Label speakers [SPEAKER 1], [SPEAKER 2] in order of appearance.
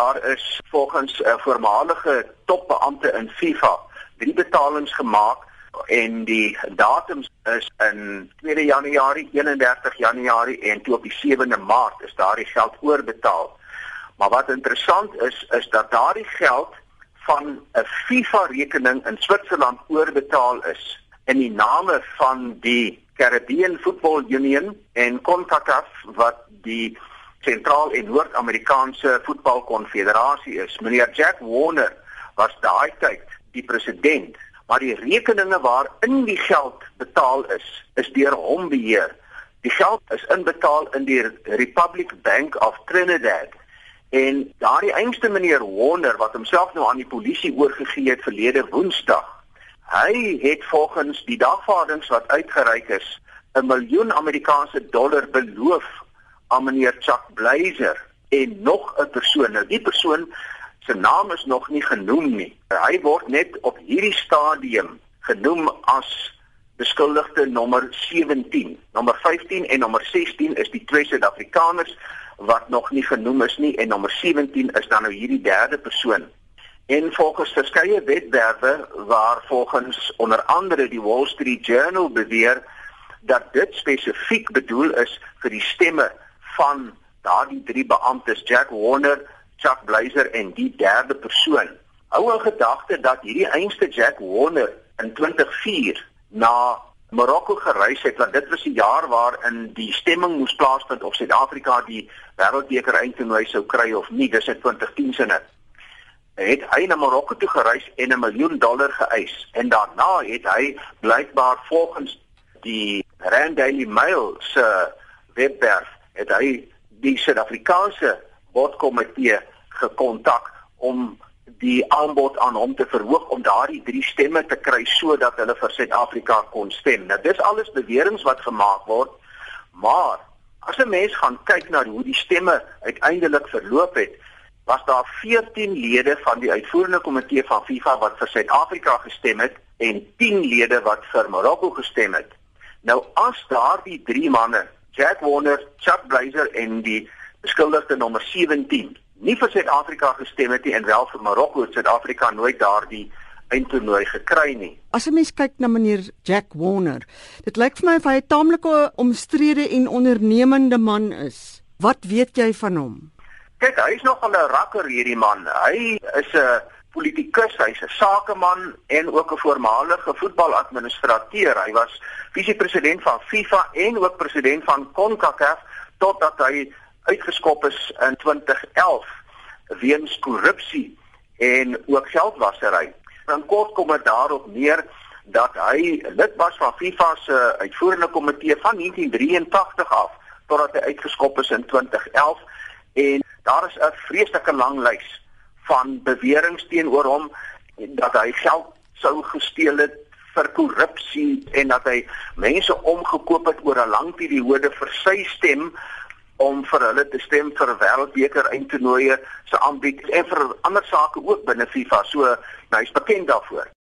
[SPEAKER 1] daar is volgens 'n uh, voormalige topbeampte in FIFA drie betalings gemaak en die datums is in 2 Januarie, 31 Januarie en toe op die 7de Maart is daardie geld oorbetaal. Maar wat interessant is is dat daardie geld van 'n FIFA rekening in Switserland oorbetaal is in die name van die Caribbean Football Union en CONCACAF wat die Sentraal en Noord-Amerikaanse Voetbalkonfederasie is. Meneer Jack Warner was daai tyd die president, maar die rekeninge waarin die geld betaal is, is deur hom beheer. Die geld is inbetaal in die Republic Bank of Trinidad. En daardie einste meneer Warner wat homself nou aan die polisie oorgegee het verlede Woensdag, hy het volgens die dagvaardings wat uitgereik is, 'n miljoen Amerikaanse dollar beloof aan meneer Chuck Blazer en nog 'n persoon. Nou die persoon se naam is nog nie genoem nie. Hy word net op hierdie stadium genoem as beskuldigde nommer 17. Nommer 15 en nommer 16 is die twee Suid-Afrikaners wat nog nie genoem is nie en nommer 17 is dan nou hierdie derde persoon. En volgens verskeie wetwerwe waar volgens onder andere die Wall Street Journal beweer dat dit spesifiek bedoel is vir die stemme van daardie drie beamptes Jack Warner, Chuck Blazer en die derde persoon. Hou in gedagte dat hierdie einste Jack Warner in 2004 na Marokko gereis het want dit was die jaar waarin die stemming moes plaasvind of Suid-Afrika die wêreldbeker eindtoernooi sou kry of nie dis in 2010 se net het hy na Marokko toe gereis en 'n miljoen dollar geëis en daarna het hy blykbaar volgens die Rand Daily Mail se webwerf het hy die Suid-Afrikaanse bordkomitee gekontak om die aanbod aan hom te verhoog om daardie drie stemme te kry sodat hulle vir Suid-Afrika kon stem. Nou dis alles beweringe wat gemaak word, maar as 'n mens gaan kyk na hoe die stemme uiteindelik verloop het, was daar 14 lede van die uitvoerende komitee van FIFA wat vir Suid-Afrika gestem het en 10 lede wat vir Marokko gestem het. Nou as daardie drie manne Jack Warner, Chuck Blazer en die beskuldigde nommer 17 nie vir Suid-Afrika gestem het nie en wel vir Marokko het Suid-Afrika nooit daardie eindtoernooi gekry nie.
[SPEAKER 2] As 'n mens kyk na meneer Jack Warner, dit lyk vir my of hy 'n taamlike omstrede en ondernemende man is. Wat weet jy van hom?
[SPEAKER 1] Kyk, hy's nog 'n rakker hierdie man. Hy is 'n politikus, hy's 'n sakeman en ook 'n voormalige voetbaladministrateur. Hy was visiepresident van FIFA en ook president van CONCACAF totdat hy uitgeskop is in 2011 weens korrupsie en ook geldwasery. Dan kort kom dit daarop neer dat hy lid was van FIFA se uitvoerende komitee van 1983 af totdat hy uitgeskop is in 2011 en daar is 'n vreeslike lang lys van beweringe teenoor hom dat hy geld sou gesteel het vir korrupsie en dat hy mense omgekoop het oor 'n lang periode vir sy stem om vir hulle te stem vir wêreldbeker eindtoernooie se aanbied en vir ander sake ook binne FIFA. So nou, hy's bekend daarvoor.